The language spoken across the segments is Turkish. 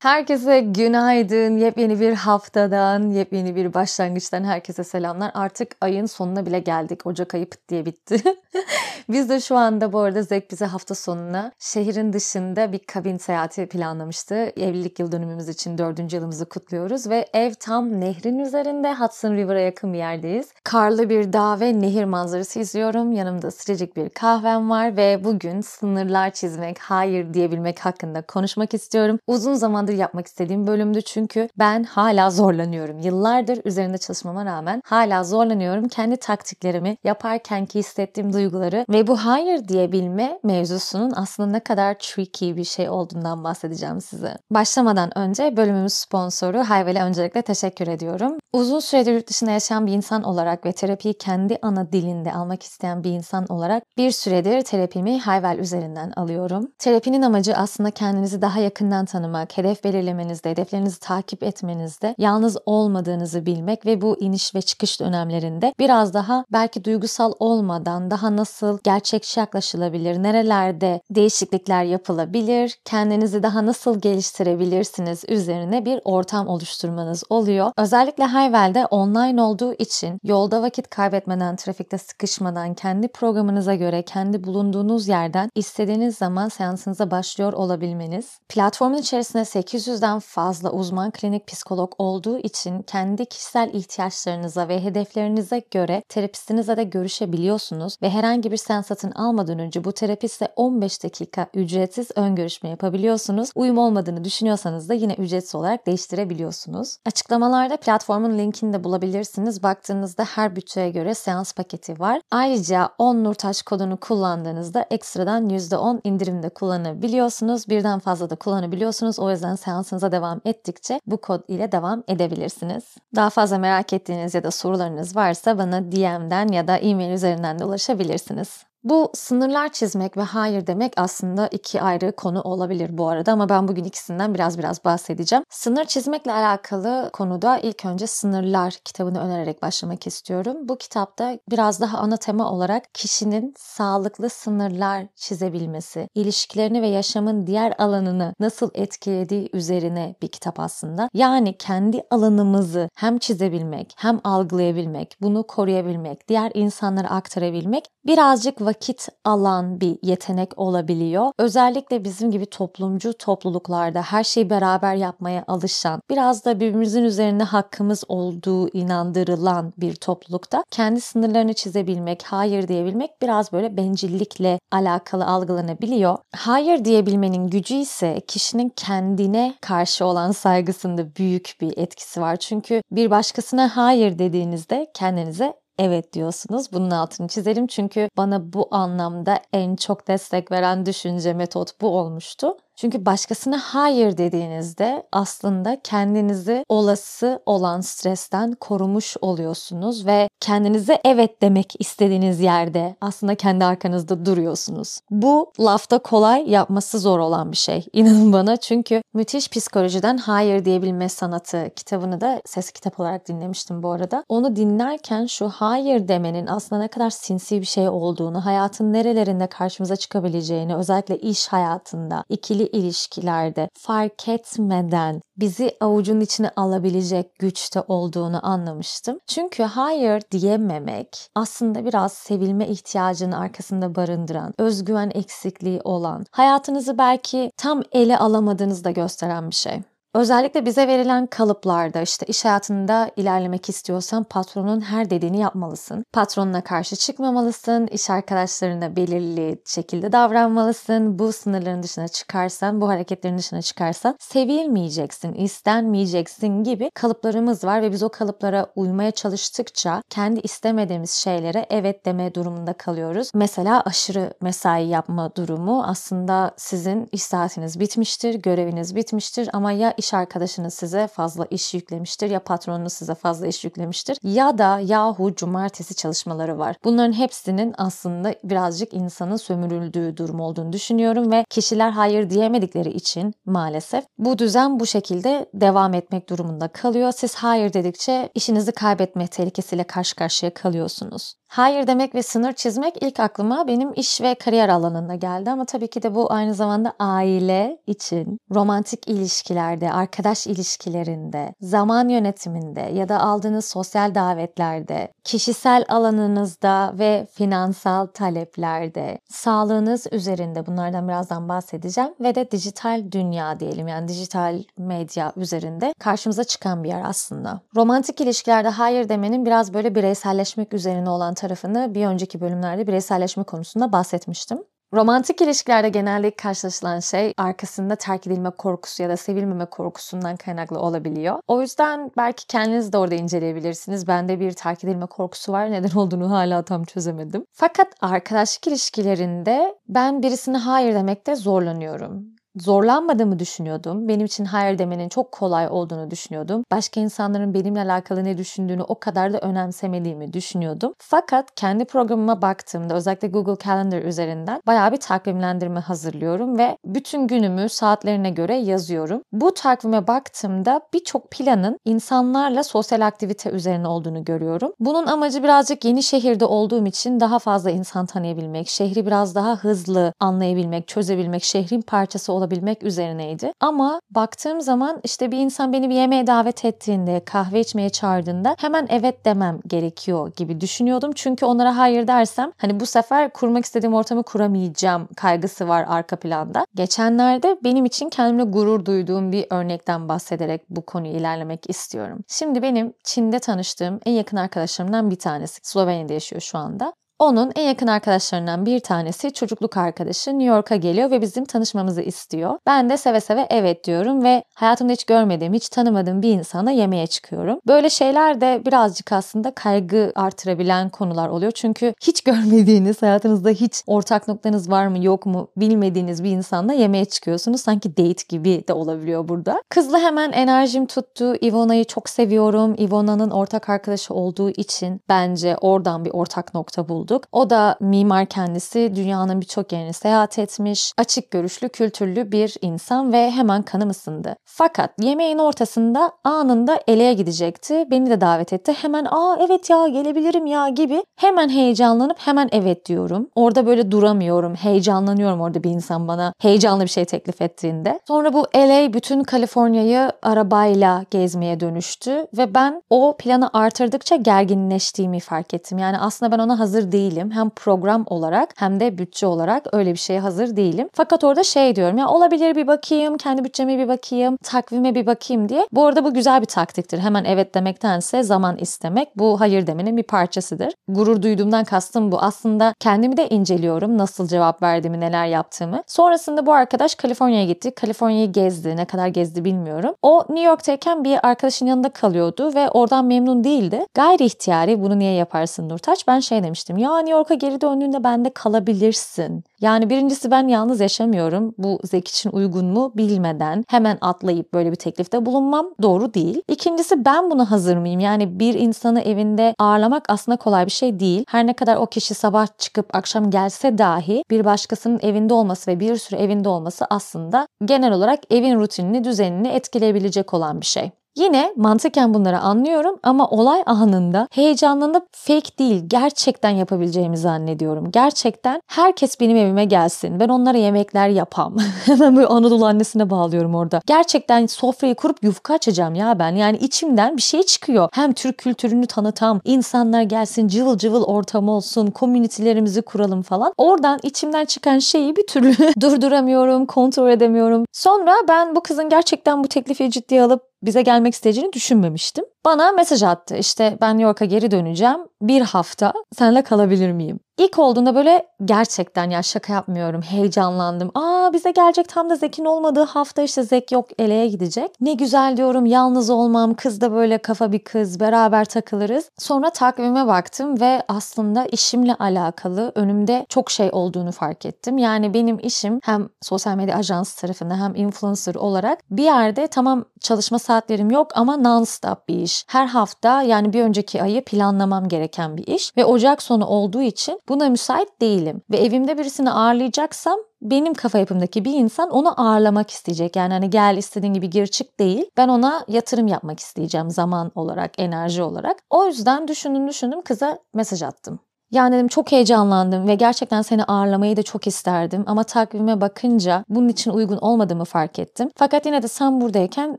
Herkese günaydın. Yepyeni bir haftadan, yepyeni bir başlangıçtan herkese selamlar. Artık ayın sonuna bile geldik. Ocak ayı pıt diye bitti. Biz de şu anda bu arada Zek bize hafta sonuna şehrin dışında bir kabin seyahati planlamıştı. Evlilik yıl dönümümüz için dördüncü yılımızı kutluyoruz ve ev tam nehrin üzerinde Hudson River'a yakın bir yerdeyiz. Karlı bir dağ ve nehir manzarası izliyorum. Yanımda sıcacık bir kahvem var ve bugün sınırlar çizmek, hayır diyebilmek hakkında konuşmak istiyorum. Uzun zamandır yapmak istediğim bölümdü çünkü ben hala zorlanıyorum. Yıllardır üzerinde çalışmama rağmen hala zorlanıyorum. Kendi taktiklerimi yaparken ki hissettiğim duyguları ve bu hayır diyebilme mevzusunun aslında ne kadar tricky bir şey olduğundan bahsedeceğim size. Başlamadan önce bölümümüz sponsoru Hayvel'e öncelikle teşekkür ediyorum. Uzun süredir yurt dışında yaşayan bir insan olarak ve terapiyi kendi ana dilinde almak isteyen bir insan olarak bir süredir terapimi Hayvel üzerinden alıyorum. Terapinin amacı aslında kendinizi daha yakından tanımak, hedef belirlemenizde, hedeflerinizi takip etmenizde yalnız olmadığınızı bilmek ve bu iniş ve çıkış dönemlerinde biraz daha belki duygusal olmadan daha nasıl gerçekçi yaklaşılabilir, nerelerde değişiklikler yapılabilir, kendinizi daha nasıl geliştirebilirsiniz üzerine bir ortam oluşturmanız oluyor. Özellikle Hayvel'de online olduğu için yolda vakit kaybetmeden, trafikte sıkışmadan, kendi programınıza göre, kendi bulunduğunuz yerden istediğiniz zaman seansınıza başlıyor olabilmeniz. Platformun içerisinde 800'den fazla uzman klinik psikolog olduğu için kendi kişisel ihtiyaçlarınıza ve hedeflerinize göre terapistinizle de görüşebiliyorsunuz ve herhangi bir sen satın almadan önce bu terapistle 15 dakika ücretsiz ön görüşme yapabiliyorsunuz. Uyum olmadığını düşünüyorsanız da yine ücretsiz olarak değiştirebiliyorsunuz. Açıklamalarda platformun linkini de bulabilirsiniz. Baktığınızda her bütçeye göre seans paketi var. Ayrıca 10 Nurtaş kodunu kullandığınızda ekstradan %10 indirimde kullanabiliyorsunuz. Birden fazla da kullanabiliyorsunuz. O yüzden seansınıza devam ettikçe bu kod ile devam edebilirsiniz. Daha fazla merak ettiğiniz ya da sorularınız varsa bana DM'den ya da e-mail üzerinden de ulaşabilirsiniz. Bu sınırlar çizmek ve hayır demek aslında iki ayrı konu olabilir bu arada ama ben bugün ikisinden biraz biraz bahsedeceğim. Sınır çizmekle alakalı konuda ilk önce Sınırlar kitabını önererek başlamak istiyorum. Bu kitapta biraz daha ana tema olarak kişinin sağlıklı sınırlar çizebilmesi, ilişkilerini ve yaşamın diğer alanını nasıl etkilediği üzerine bir kitap aslında. Yani kendi alanımızı hem çizebilmek, hem algılayabilmek, bunu koruyabilmek, diğer insanlara aktarabilmek birazcık vakit alan bir yetenek olabiliyor. Özellikle bizim gibi toplumcu topluluklarda her şeyi beraber yapmaya alışan, biraz da birbirimizin üzerinde hakkımız olduğu inandırılan bir toplulukta kendi sınırlarını çizebilmek, hayır diyebilmek biraz böyle bencillikle alakalı algılanabiliyor. Hayır diyebilmenin gücü ise kişinin kendine karşı olan saygısında büyük bir etkisi var. Çünkü bir başkasına hayır dediğinizde kendinize evet diyorsunuz. Bunun altını çizelim çünkü bana bu anlamda en çok destek veren düşünce metot bu olmuştu. Çünkü başkasına hayır dediğinizde aslında kendinizi olası olan stresten korumuş oluyorsunuz ve kendinize evet demek istediğiniz yerde aslında kendi arkanızda duruyorsunuz. Bu lafta kolay yapması zor olan bir şey. İnanın bana çünkü müthiş psikolojiden hayır diyebilme sanatı kitabını da ses kitap olarak dinlemiştim bu arada. Onu dinlerken şu hayır demenin aslında ne kadar sinsi bir şey olduğunu, hayatın nerelerinde karşımıza çıkabileceğini, özellikle iş hayatında, ikili ilişkilerde fark etmeden bizi avucun içine alabilecek güçte olduğunu anlamıştım. Çünkü hayır diyememek aslında biraz sevilme ihtiyacını arkasında barındıran, özgüven eksikliği olan, hayatınızı belki tam ele alamadığınızı da gösteren bir şey. Özellikle bize verilen kalıplarda işte iş hayatında ilerlemek istiyorsan patronun her dediğini yapmalısın. Patronuna karşı çıkmamalısın. iş arkadaşlarına belirli şekilde davranmalısın. Bu sınırların dışına çıkarsan, bu hareketlerin dışına çıkarsan sevilmeyeceksin, istenmeyeceksin gibi kalıplarımız var ve biz o kalıplara uymaya çalıştıkça kendi istemediğimiz şeylere evet deme durumunda kalıyoruz. Mesela aşırı mesai yapma durumu aslında sizin iş saatiniz bitmiştir, göreviniz bitmiştir ama ya iş arkadaşınız size fazla iş yüklemiştir ya patronunuz size fazla iş yüklemiştir ya da yahu cumartesi çalışmaları var. Bunların hepsinin aslında birazcık insanın sömürüldüğü durum olduğunu düşünüyorum ve kişiler hayır diyemedikleri için maalesef bu düzen bu şekilde devam etmek durumunda kalıyor. Siz hayır dedikçe işinizi kaybetme tehlikesiyle karşı karşıya kalıyorsunuz. Hayır demek ve sınır çizmek ilk aklıma benim iş ve kariyer alanında geldi ama tabii ki de bu aynı zamanda aile için, romantik ilişkilerde, arkadaş ilişkilerinde, zaman yönetiminde ya da aldığınız sosyal davetlerde, kişisel alanınızda ve finansal taleplerde, sağlığınız üzerinde bunlardan birazdan bahsedeceğim ve de dijital dünya diyelim yani dijital medya üzerinde karşımıza çıkan bir yer aslında. Romantik ilişkilerde hayır demenin biraz böyle bireyselleşmek üzerine olan tarafını bir önceki bölümlerde bireyselleşme konusunda bahsetmiştim. Romantik ilişkilerde genelde karşılaşılan şey arkasında terk edilme korkusu ya da sevilmeme korkusundan kaynaklı olabiliyor. O yüzden belki kendiniz de orada inceleyebilirsiniz. Bende bir terk edilme korkusu var. Neden olduğunu hala tam çözemedim. Fakat arkadaşlık ilişkilerinde ben birisine hayır demekte zorlanıyorum zorlanmadığımı düşünüyordum. Benim için hayır demenin çok kolay olduğunu düşünüyordum. Başka insanların benimle alakalı ne düşündüğünü o kadar da önemsemediğimi düşünüyordum. Fakat kendi programıma baktığımda özellikle Google Calendar üzerinden bayağı bir takvimlendirme hazırlıyorum ve bütün günümü saatlerine göre yazıyorum. Bu takvime baktığımda birçok planın insanlarla sosyal aktivite üzerine olduğunu görüyorum. Bunun amacı birazcık yeni şehirde olduğum için daha fazla insan tanıyabilmek, şehri biraz daha hızlı anlayabilmek, çözebilmek, şehrin parçası olabilmek üzerineydi. Ama baktığım zaman işte bir insan beni bir yemeğe davet ettiğinde, kahve içmeye çağırdığında hemen evet demem gerekiyor gibi düşünüyordum. Çünkü onlara hayır dersem hani bu sefer kurmak istediğim ortamı kuramayacağım kaygısı var arka planda. Geçenlerde benim için kendimle gurur duyduğum bir örnekten bahsederek bu konuyu ilerlemek istiyorum. Şimdi benim Çin'de tanıştığım en yakın arkadaşlarımdan bir tanesi. Slovenya'da yaşıyor şu anda. Onun en yakın arkadaşlarından bir tanesi çocukluk arkadaşı New York'a geliyor ve bizim tanışmamızı istiyor. Ben de seve seve evet diyorum ve hayatımda hiç görmediğim, hiç tanımadığım bir insana yemeğe çıkıyorum. Böyle şeyler de birazcık aslında kaygı artırabilen konular oluyor. Çünkü hiç görmediğiniz, hayatınızda hiç ortak noktanız var mı yok mu bilmediğiniz bir insanla yemeğe çıkıyorsunuz. Sanki date gibi de olabiliyor burada. Kızla hemen enerjim tuttu. Ivona'yı çok seviyorum. Ivona'nın ortak arkadaşı olduğu için bence oradan bir ortak nokta buldum bulduk. O da mimar kendisi dünyanın birçok yerini seyahat etmiş, açık görüşlü, kültürlü bir insan ve hemen kanım ısındı. Fakat yemeğin ortasında anında eleğe gidecekti. Beni de davet etti. Hemen aa evet ya gelebilirim ya gibi hemen heyecanlanıp hemen evet diyorum. Orada böyle duramıyorum. Heyecanlanıyorum orada bir insan bana heyecanlı bir şey teklif ettiğinde. Sonra bu LA bütün Kaliforniya'yı arabayla gezmeye dönüştü ve ben o planı artırdıkça gerginleştiğimi fark ettim. Yani aslında ben ona hazır değilim değilim. Hem program olarak hem de bütçe olarak öyle bir şeye hazır değilim. Fakat orada şey diyorum ya olabilir bir bakayım, kendi bütçeme bir bakayım, takvime bir bakayım diye. Bu arada bu güzel bir taktiktir. Hemen evet demektense zaman istemek bu hayır demenin bir parçasıdır. Gurur duyduğumdan kastım bu. Aslında kendimi de inceliyorum. Nasıl cevap verdiğimi, neler yaptığımı. Sonrasında bu arkadaş Kaliforniya'ya gitti. Kaliforniya'yı gezdi. Ne kadar gezdi bilmiyorum. O New York'tayken bir arkadaşın yanında kalıyordu ve oradan memnun değildi. Gayri ihtiyari bunu niye yaparsın Nurtaç? Ben şey demiştim. Ya New York'a geri döndüğünde bende kalabilirsin. Yani birincisi ben yalnız yaşamıyorum. Bu Zek için uygun mu bilmeden hemen atlayıp böyle bir teklifte bulunmam doğru değil. İkincisi ben buna hazır mıyım? Yani bir insanı evinde ağırlamak aslında kolay bir şey değil. Her ne kadar o kişi sabah çıkıp akşam gelse dahi bir başkasının evinde olması ve bir sürü evinde olması aslında genel olarak evin rutinini, düzenini etkileyebilecek olan bir şey. Yine mantıken bunları anlıyorum ama olay anında heyecanlanıp fake değil gerçekten yapabileceğimi zannediyorum. Gerçekten herkes benim evime gelsin. Ben onlara yemekler yapam. Hemen böyle Anadolu annesine bağlıyorum orada. Gerçekten sofrayı kurup yufka açacağım ya ben. Yani içimden bir şey çıkıyor. Hem Türk kültürünü tanıtam, insanlar gelsin cıvıl cıvıl ortam olsun, komünitelerimizi kuralım falan. Oradan içimden çıkan şeyi bir türlü durduramıyorum, kontrol edemiyorum. Sonra ben bu kızın gerçekten bu teklifi ciddiye alıp bize gelmek isteyeceğini düşünmemiştim. Bana mesaj attı. İşte ben New York'a geri döneceğim. Bir hafta seninle kalabilir miyim? İlk olduğunda böyle gerçekten ya şaka yapmıyorum. Heyecanlandım. Aa bize gelecek tam da Zek'in olmadığı hafta işte Zek yok eleğe gidecek. Ne güzel diyorum yalnız olmam. Kız da böyle kafa bir kız. Beraber takılırız. Sonra takvime baktım ve aslında işimle alakalı önümde çok şey olduğunu fark ettim. Yani benim işim hem sosyal medya ajansı tarafında hem influencer olarak bir yerde tamam çalışma saatlerim yok ama non-stop bir iş. Her hafta yani bir önceki ayı planlamam gereken bir iş ve Ocak sonu olduğu için buna müsait değilim. Ve evimde birisini ağırlayacaksam benim kafa yapımdaki bir insan onu ağırlamak isteyecek. Yani hani gel istediğin gibi gir çık değil. Ben ona yatırım yapmak isteyeceğim zaman olarak, enerji olarak. O yüzden düşündüm düşündüm kıza mesaj attım. Yani dedim çok heyecanlandım ve gerçekten seni ağırlamayı da çok isterdim ama takvime bakınca bunun için uygun olmadığımı fark ettim. Fakat yine de sen buradayken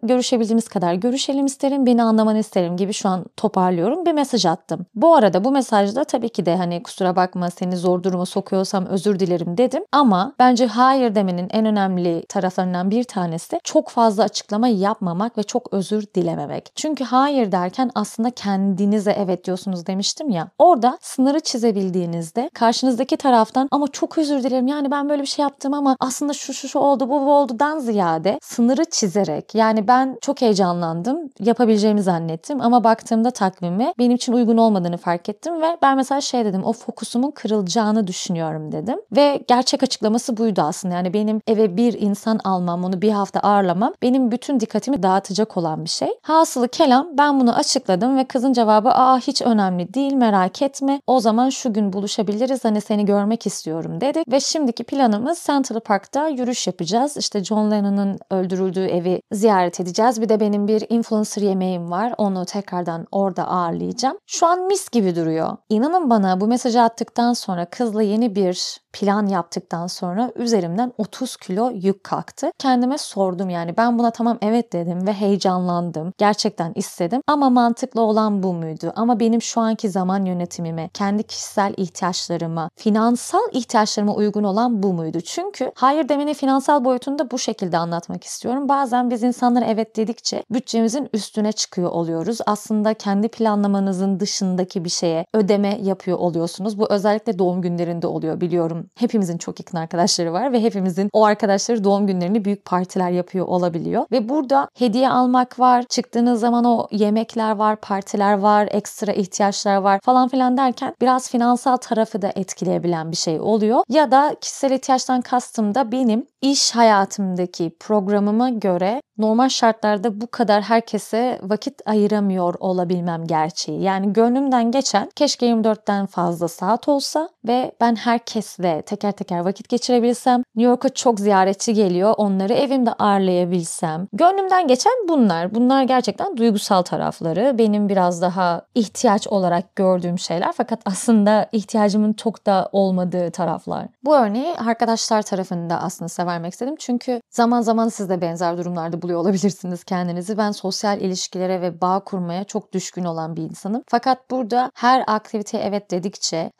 görüşebildiğimiz kadar görüşelim isterim, beni anlamanı isterim gibi şu an toparlıyorum bir mesaj attım. Bu arada bu mesajda tabii ki de hani kusura bakma seni zor duruma sokuyorsam özür dilerim dedim ama bence hayır demenin en önemli taraflarından bir tanesi çok fazla açıklama yapmamak ve çok özür dilememek. Çünkü hayır derken aslında kendinize evet diyorsunuz demiştim ya. Orada sınırı çizebildiğinizde karşınızdaki taraftan ama çok özür dilerim yani ben böyle bir şey yaptım ama aslında şu şu şu oldu bu bu oldudan ziyade sınırı çizerek yani ben çok heyecanlandım yapabileceğimi zannettim ama baktığımda takvime benim için uygun olmadığını fark ettim ve ben mesela şey dedim o fokusumun kırılacağını düşünüyorum. dedim ve gerçek açıklaması buydu aslında. Yani benim eve bir insan almam onu bir hafta ağırlamam benim bütün dikkatimi dağıtacak olan bir şey. Hasılı kelam ben bunu açıkladım ve kızın cevabı aa hiç önemli değil merak etme. O zaman şu gün buluşabiliriz hani seni görmek istiyorum dedik ve şimdiki planımız Central Park'ta yürüyüş yapacağız. İşte John Lennon'ın öldürüldüğü evi ziyaret edeceğiz. Bir de benim bir influencer yemeğim var. Onu tekrardan orada ağırlayacağım. Şu an mis gibi duruyor. İnanın bana bu mesajı attıktan sonra kızla yeni bir plan yaptıktan sonra üzerimden 30 kilo yük kalktı. Kendime sordum yani ben buna tamam evet dedim ve heyecanlandım. Gerçekten istedim ama mantıklı olan bu muydu? Ama benim şu anki zaman yönetimime, kendi kişisel ihtiyaçlarıma, finansal ihtiyaçlarıma uygun olan bu muydu? Çünkü hayır demenin finansal boyutunu da bu şekilde anlatmak istiyorum. Bazen biz insanlara evet dedikçe bütçemizin üstüne çıkıyor oluyoruz. Aslında kendi planlamanızın dışındaki bir şeye ödeme yapıyor oluyorsunuz. Bu özellikle doğum günlerinde oluyor biliyorum. Hepimizin çok yakın arkadaşları var ve hepimizin o arkadaşları doğum günlerini büyük partiler yapıyor olabiliyor. Ve burada hediye almak var, çıktığınız zaman o yemekler var, partiler var, ekstra ihtiyaçlar var falan filan derken biraz finansal tarafı da etkileyebilen bir şey oluyor. Ya da kişisel ihtiyaçtan kastım da benim iş hayatımdaki programıma göre normal şartlarda bu kadar herkese vakit ayıramıyor olabilmem gerçeği. Yani gönlümden geçen keşke 24'ten fazla saat olsa ve ben herkesle teker teker vakit geçirebilsem. New York'a çok ziyaretçi geliyor. Onları evimde ağırlayabilsem. Gönlümden geçen bunlar. Bunlar gerçekten duygusal tarafları. Benim biraz daha ihtiyaç olarak gördüğüm şeyler fakat aslında ihtiyacımın çok da olmadığı taraflar. Bu örneği arkadaşlar tarafında aslında sever vermek istedim. Çünkü zaman zaman siz de benzer durumlarda buluyor olabilirsiniz kendinizi. Ben sosyal ilişkilere ve bağ kurmaya çok düşkün olan bir insanım. Fakat burada her aktiviteye evet dedikçe,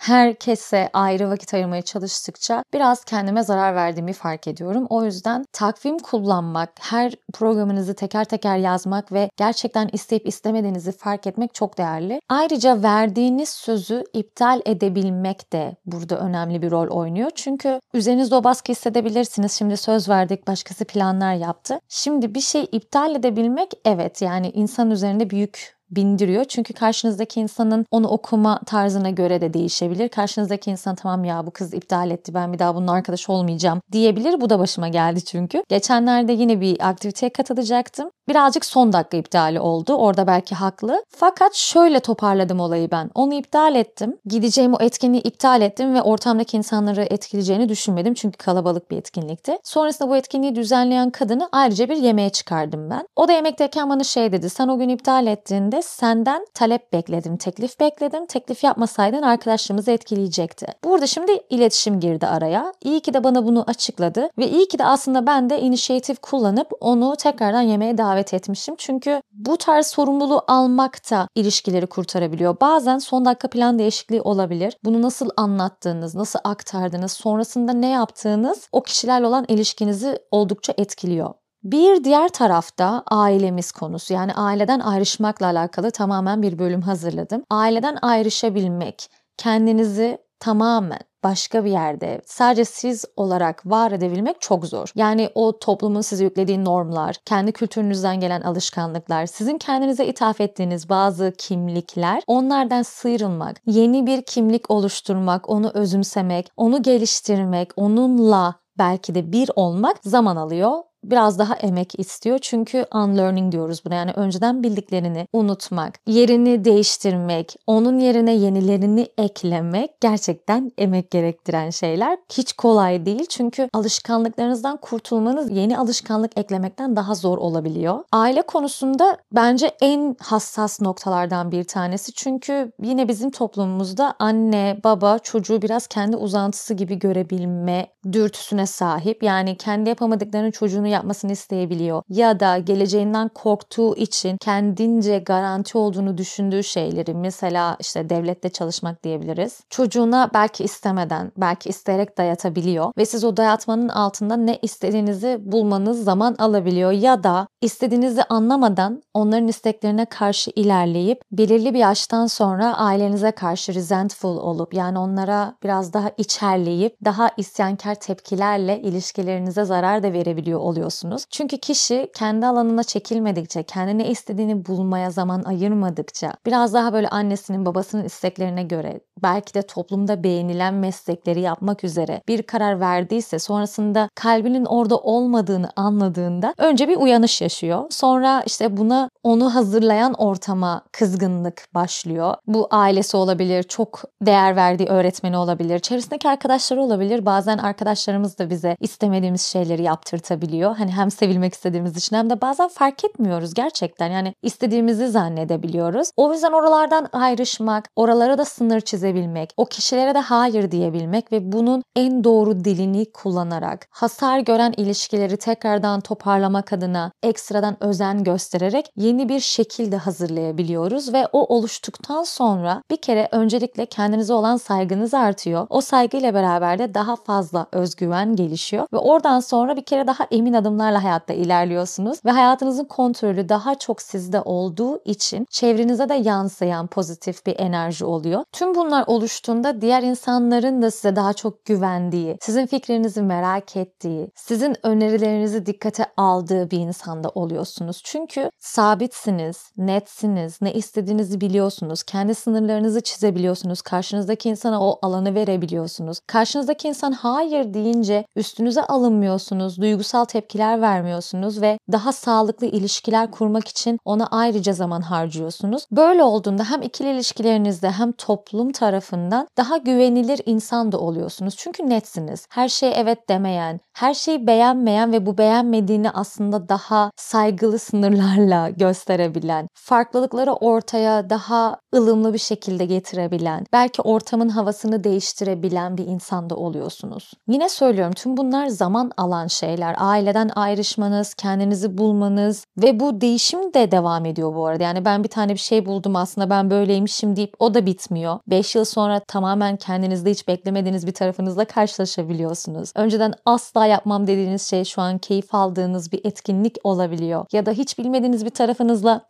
herkese ayrı vakit ayırmaya çalıştıkça biraz kendime zarar verdiğimi fark ediyorum. O yüzden takvim kullanmak, her programınızı teker teker yazmak ve gerçekten isteyip istemediğinizi fark etmek çok değerli. Ayrıca verdiğiniz sözü iptal edebilmek de burada önemli bir rol oynuyor. Çünkü üzerinizde o baskı hissedebilirsiniz şimdi söz verdik, başkası planlar yaptı. Şimdi bir şey iptal edebilmek evet yani insan üzerinde büyük bindiriyor. Çünkü karşınızdaki insanın onu okuma tarzına göre de değişebilir. Karşınızdaki insan tamam ya bu kız iptal etti ben bir daha bunun arkadaş olmayacağım diyebilir. Bu da başıma geldi çünkü. Geçenlerde yine bir aktiviteye katılacaktım. Birazcık son dakika iptali oldu. Orada belki haklı. Fakat şöyle toparladım olayı ben. Onu iptal ettim. Gideceğim o etkinliği iptal ettim ve ortamdaki insanları etkileyeceğini düşünmedim. Çünkü kalabalık bir etkinlikti. Sonrasında bu etkinliği düzenleyen kadını ayrıca bir yemeğe çıkardım ben. O da yemekteyken bana şey dedi. Sen o gün iptal ettiğinde senden talep bekledim, teklif bekledim. Teklif yapmasaydın arkadaşlarımızı etkileyecekti. Burada şimdi iletişim girdi araya. İyi ki de bana bunu açıkladı ve iyi ki de aslında ben de inisiyatif kullanıp onu tekrardan yemeğe davet etmişim. Çünkü bu tarz sorumluluğu almak da ilişkileri kurtarabiliyor. Bazen son dakika plan değişikliği olabilir. Bunu nasıl anlattığınız, nasıl aktardığınız, sonrasında ne yaptığınız o kişilerle olan ilişkinizi oldukça etkiliyor. Bir diğer tarafta ailemiz konusu yani aileden ayrışmakla alakalı tamamen bir bölüm hazırladım. Aileden ayrışabilmek, kendinizi tamamen başka bir yerde sadece siz olarak var edebilmek çok zor. Yani o toplumun size yüklediği normlar, kendi kültürünüzden gelen alışkanlıklar, sizin kendinize ithaf ettiğiniz bazı kimlikler, onlardan sıyrılmak, yeni bir kimlik oluşturmak, onu özümsemek, onu geliştirmek, onunla belki de bir olmak zaman alıyor biraz daha emek istiyor. Çünkü unlearning diyoruz buna. Yani önceden bildiklerini unutmak, yerini değiştirmek, onun yerine yenilerini eklemek gerçekten emek gerektiren şeyler. Hiç kolay değil. Çünkü alışkanlıklarınızdan kurtulmanız yeni alışkanlık eklemekten daha zor olabiliyor. Aile konusunda bence en hassas noktalardan bir tanesi. Çünkü yine bizim toplumumuzda anne, baba çocuğu biraz kendi uzantısı gibi görebilme dürtüsüne sahip. Yani kendi yapamadıklarını çocuğunu yapmasını isteyebiliyor. Ya da geleceğinden korktuğu için kendince garanti olduğunu düşündüğü şeyleri mesela işte devlette çalışmak diyebiliriz. Çocuğuna belki istemeden, belki isteyerek dayatabiliyor ve siz o dayatmanın altında ne istediğinizi bulmanız zaman alabiliyor ya da istediğinizi anlamadan onların isteklerine karşı ilerleyip belirli bir yaştan sonra ailenize karşı resentful olup yani onlara biraz daha içerleyip daha isyankar tepkilerle ilişkilerinize zarar da verebiliyor oluyorsunuz. Çünkü kişi kendi alanına çekilmedikçe, kendine istediğini bulmaya zaman ayırmadıkça, biraz daha böyle annesinin babasının isteklerine göre belki de toplumda beğenilen meslekleri yapmak üzere bir karar verdiyse sonrasında kalbinin orada olmadığını anladığında önce bir uyanış yaşıyor. Sonra işte buna onu hazırlayan ortama kızgınlık başlıyor. Bu ailesi olabilir, çok değer verdiği öğretmeni olabilir, çevresindeki arkadaşları olabilir. Bazen arkadaşlarımız da bize istemediğimiz şeyleri yaptırtabiliyor. Hani hem sevilmek istediğimiz için hem de bazen fark etmiyoruz gerçekten. Yani istediğimizi zannedebiliyoruz. O yüzden oralardan ayrışmak, oralara da sınır çizebilmek, o kişilere de hayır diyebilmek ve bunun en doğru dilini kullanarak hasar gören ilişkileri tekrardan toparlamak adına ekstradan özen göstererek yeni bir şekilde hazırlayabiliyoruz ve o oluştuktan sonra bir kere öncelikle kendinize olan saygınız artıyor. O saygıyla beraber de daha fazla özgüven gelişiyor ve oradan sonra bir kere daha emin adımlarla hayatta ilerliyorsunuz ve hayatınızın kontrolü daha çok sizde olduğu için çevrenize de yansıyan pozitif bir enerji oluyor. Tüm bunlar oluştuğunda diğer insanların da size daha çok güvendiği, sizin fikrinizi merak ettiği, sizin önerilerinizi dikkate aldığı bir insanda oluyorsunuz. Çünkü sabitsiniz, netsiniz, ne istediğinizi biliyorsunuz, kendi sınırlarınızı çizebiliyorsunuz, karşınızdaki insana o alanı verebiliyorsunuz. Karşınızdaki insan hayır deyince üstünüze alınmıyorsunuz, duygusal tepkiler vermiyorsunuz ve daha sağlıklı ilişkiler kurmak için ona ayrıca zaman harcıyorsunuz. Böyle olduğunda hem ikili ilişkilerinizde hem toplum tarafından daha güvenilir insan da oluyorsunuz. Çünkü netsiniz. Her şeye evet demeyen, her şeyi beğenmeyen ve bu beğenmediğini aslında daha saygılı sınırlarla gösterebilen, farklılıkları ortaya daha ılımlı bir şekilde getirebilen, belki ortamın havasını değiştirebilen bir insan da oluyorsunuz. Yine söylüyorum tüm bunlar zaman alan şeyler. Aileden ayrışmanız, kendinizi bulmanız ve bu değişim de devam ediyor bu arada. Yani ben bir tane bir şey buldum aslında ben böyleymişim deyip o da bitmiyor. 5 yıl sonra tamamen kendinizde hiç beklemediğiniz bir tarafınızla karşılaşabiliyorsunuz. Önceden asla yapmam dediğiniz şey şu an keyif aldığınız bir etkinlik olabiliyor. Ya da hiç bilmediğiniz bir tarafınızla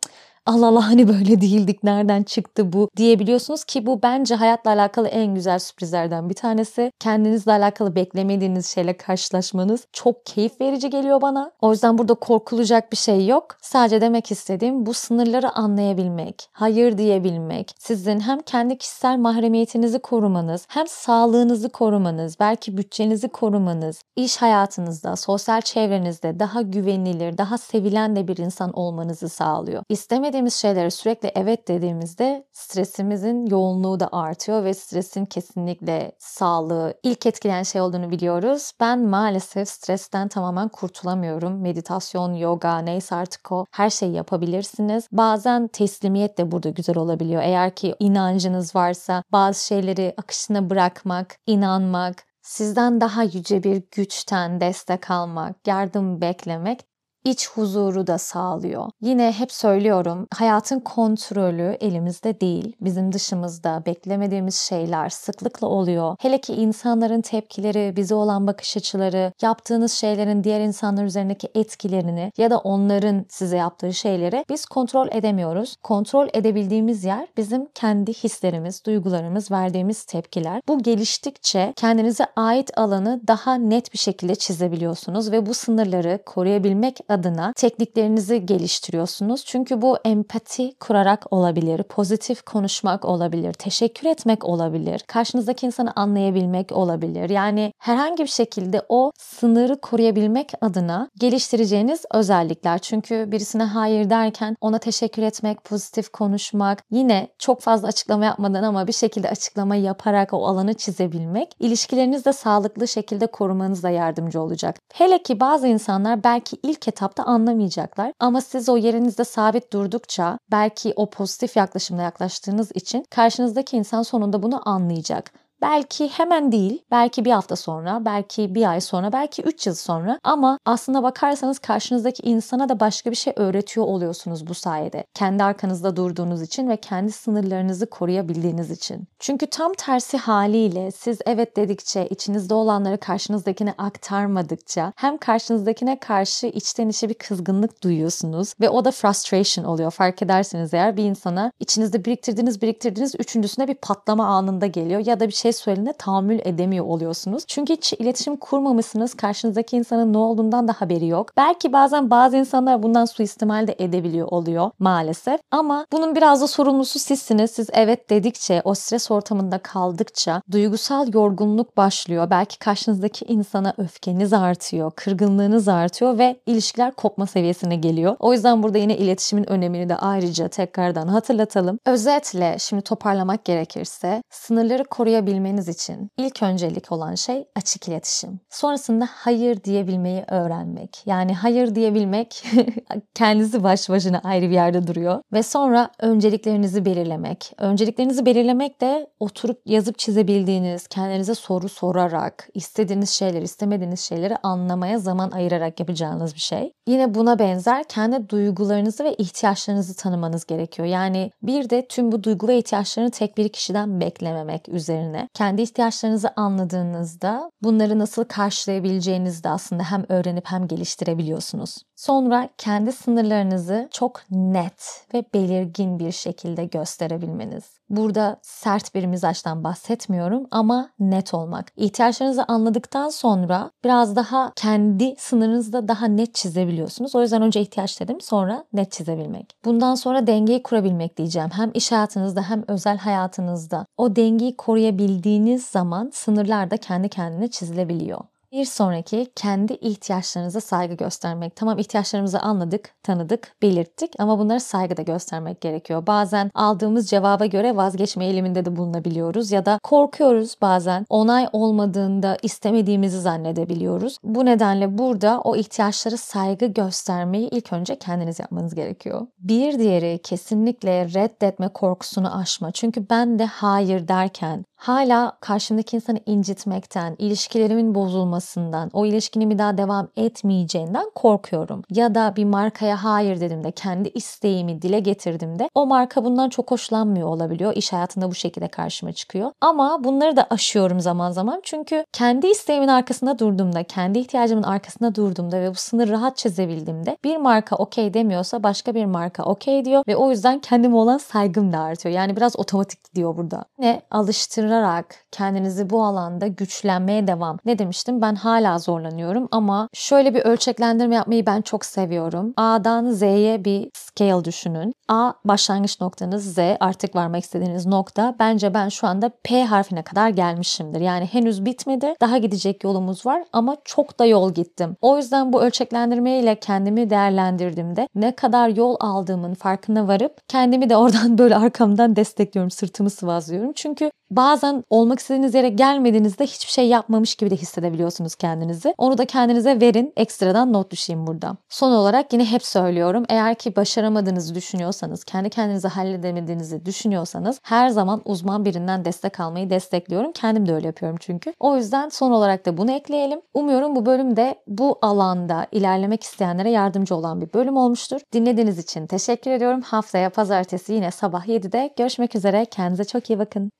Allah Allah hani böyle değildik nereden çıktı bu diyebiliyorsunuz ki bu bence hayatla alakalı en güzel sürprizlerden bir tanesi. Kendinizle alakalı beklemediğiniz şeyle karşılaşmanız çok keyif verici geliyor bana. O yüzden burada korkulacak bir şey yok. Sadece demek istediğim bu sınırları anlayabilmek, hayır diyebilmek, sizin hem kendi kişisel mahremiyetinizi korumanız, hem sağlığınızı korumanız, belki bütçenizi korumanız, iş hayatınızda, sosyal çevrenizde daha güvenilir, daha sevilen de bir insan olmanızı sağlıyor. İstemediğiniz istemediğimiz şeylere sürekli evet dediğimizde stresimizin yoğunluğu da artıyor ve stresin kesinlikle sağlığı ilk etkileyen şey olduğunu biliyoruz. Ben maalesef stresten tamamen kurtulamıyorum. Meditasyon, yoga neyse artık o her şeyi yapabilirsiniz. Bazen teslimiyet de burada güzel olabiliyor. Eğer ki inancınız varsa bazı şeyleri akışına bırakmak, inanmak, sizden daha yüce bir güçten destek almak, yardım beklemek iç huzuru da sağlıyor. Yine hep söylüyorum hayatın kontrolü elimizde değil. Bizim dışımızda beklemediğimiz şeyler sıklıkla oluyor. Hele ki insanların tepkileri, bize olan bakış açıları, yaptığınız şeylerin diğer insanlar üzerindeki etkilerini ya da onların size yaptığı şeyleri biz kontrol edemiyoruz. Kontrol edebildiğimiz yer bizim kendi hislerimiz, duygularımız, verdiğimiz tepkiler. Bu geliştikçe kendinize ait alanı daha net bir şekilde çizebiliyorsunuz ve bu sınırları koruyabilmek adına tekniklerinizi geliştiriyorsunuz. Çünkü bu empati kurarak olabilir, pozitif konuşmak olabilir, teşekkür etmek olabilir, karşınızdaki insanı anlayabilmek olabilir. Yani herhangi bir şekilde o sınırı koruyabilmek adına geliştireceğiniz özellikler. Çünkü birisine hayır derken ona teşekkür etmek, pozitif konuşmak, yine çok fazla açıklama yapmadan ama bir şekilde açıklama yaparak o alanı çizebilmek ilişkilerinizi de sağlıklı şekilde korumanıza yardımcı olacak. Hele ki bazı insanlar belki ilk etapta anlamayacaklar ama siz o yerinizde sabit durdukça belki o pozitif yaklaşımla yaklaştığınız için karşınızdaki insan sonunda bunu anlayacak. Belki hemen değil, belki bir hafta sonra, belki bir ay sonra, belki üç yıl sonra ama aslına bakarsanız karşınızdaki insana da başka bir şey öğretiyor oluyorsunuz bu sayede. Kendi arkanızda durduğunuz için ve kendi sınırlarınızı koruyabildiğiniz için. Çünkü tam tersi haliyle siz evet dedikçe, içinizde olanları karşınızdakine aktarmadıkça hem karşınızdakine karşı içten içe bir kızgınlık duyuyorsunuz ve o da frustration oluyor. Fark edersiniz eğer bir insana içinizde biriktirdiğiniz biriktirdiğiniz üçüncüsüne bir patlama anında geliyor ya da bir şey şey söylediğinde tahammül edemiyor oluyorsunuz. Çünkü hiç iletişim kurmamışsınız. Karşınızdaki insanın ne olduğundan da haberi yok. Belki bazen bazı insanlar bundan suistimal de edebiliyor oluyor maalesef. Ama bunun biraz da sorumlusu sizsiniz. Siz evet dedikçe, o stres ortamında kaldıkça duygusal yorgunluk başlıyor. Belki karşınızdaki insana öfkeniz artıyor, kırgınlığınız artıyor ve ilişkiler kopma seviyesine geliyor. O yüzden burada yine iletişimin önemini de ayrıca tekrardan hatırlatalım. Özetle şimdi toparlamak gerekirse sınırları koruyabilmek yapabilmeniz için ilk öncelik olan şey açık iletişim. Sonrasında hayır diyebilmeyi öğrenmek. Yani hayır diyebilmek kendisi baş başına ayrı bir yerde duruyor. Ve sonra önceliklerinizi belirlemek. Önceliklerinizi belirlemek de oturup yazıp çizebildiğiniz, kendinize soru sorarak, istediğiniz şeyleri, istemediğiniz şeyleri anlamaya zaman ayırarak yapacağınız bir şey. Yine buna benzer kendi duygularınızı ve ihtiyaçlarınızı tanımanız gerekiyor. Yani bir de tüm bu duygu ve ihtiyaçlarını tek bir kişiden beklememek üzerine kendi ihtiyaçlarınızı anladığınızda bunları nasıl karşılayabileceğinizi de aslında hem öğrenip hem geliştirebiliyorsunuz. Sonra kendi sınırlarınızı çok net ve belirgin bir şekilde gösterebilmeniz. Burada sert bir mizaçtan bahsetmiyorum ama net olmak. İhtiyaçlarınızı anladıktan sonra biraz daha kendi sınırınızı da daha net çizebiliyorsunuz. O yüzden önce ihtiyaç dedim sonra net çizebilmek. Bundan sonra dengeyi kurabilmek diyeceğim. Hem iş hayatınızda hem özel hayatınızda. O dengeyi koruyabildiğiniz zaman sınırlar da kendi kendine çizilebiliyor. Bir sonraki kendi ihtiyaçlarınıza saygı göstermek. Tamam ihtiyaçlarımızı anladık, tanıdık, belirttik ama bunlara saygı da göstermek gerekiyor. Bazen aldığımız cevaba göre vazgeçme eğiliminde de bulunabiliyoruz ya da korkuyoruz bazen. Onay olmadığında istemediğimizi zannedebiliyoruz. Bu nedenle burada o ihtiyaçlara saygı göstermeyi ilk önce kendiniz yapmanız gerekiyor. Bir diğeri kesinlikle reddetme korkusunu aşma. Çünkü ben de hayır derken hala karşımdaki insanı incitmekten, ilişkilerimin bozulmasından, o ilişkinin bir daha devam etmeyeceğinden korkuyorum. Ya da bir markaya hayır dedim de kendi isteğimi dile getirdim de o marka bundan çok hoşlanmıyor olabiliyor. İş hayatında bu şekilde karşıma çıkıyor. Ama bunları da aşıyorum zaman zaman. Çünkü kendi isteğimin arkasında durduğumda, kendi ihtiyacımın arkasında durduğumda ve bu sınır rahat çizebildiğimde bir marka okey demiyorsa başka bir marka okey diyor ve o yüzden kendime olan saygım da artıyor. Yani biraz otomatik gidiyor burada. Ne alıştır arttırarak kendinizi bu alanda güçlenmeye devam. Ne demiştim? Ben hala zorlanıyorum ama şöyle bir ölçeklendirme yapmayı ben çok seviyorum. A'dan Z'ye bir scale düşünün. A başlangıç noktanız Z artık varmak istediğiniz nokta. Bence ben şu anda P harfine kadar gelmişimdir. Yani henüz bitmedi. Daha gidecek yolumuz var ama çok da yol gittim. O yüzden bu ölçeklendirme ile kendimi değerlendirdiğimde ne kadar yol aldığımın farkına varıp kendimi de oradan böyle arkamdan destekliyorum. Sırtımı sıvazlıyorum. Çünkü bazen olmak istediğiniz yere gelmediğinizde hiçbir şey yapmamış gibi de hissedebiliyorsunuz kendinizi. Onu da kendinize verin. Ekstradan not düşeyim burada. Son olarak yine hep söylüyorum. Eğer ki başaramadığınızı düşünüyorsanız, kendi kendinizi halledemediğinizi düşünüyorsanız her zaman uzman birinden destek almayı destekliyorum. Kendim de öyle yapıyorum çünkü. O yüzden son olarak da bunu ekleyelim. Umuyorum bu bölüm de bu alanda ilerlemek isteyenlere yardımcı olan bir bölüm olmuştur. Dinlediğiniz için teşekkür ediyorum. Haftaya pazartesi yine sabah 7'de görüşmek üzere. Kendinize çok iyi bakın.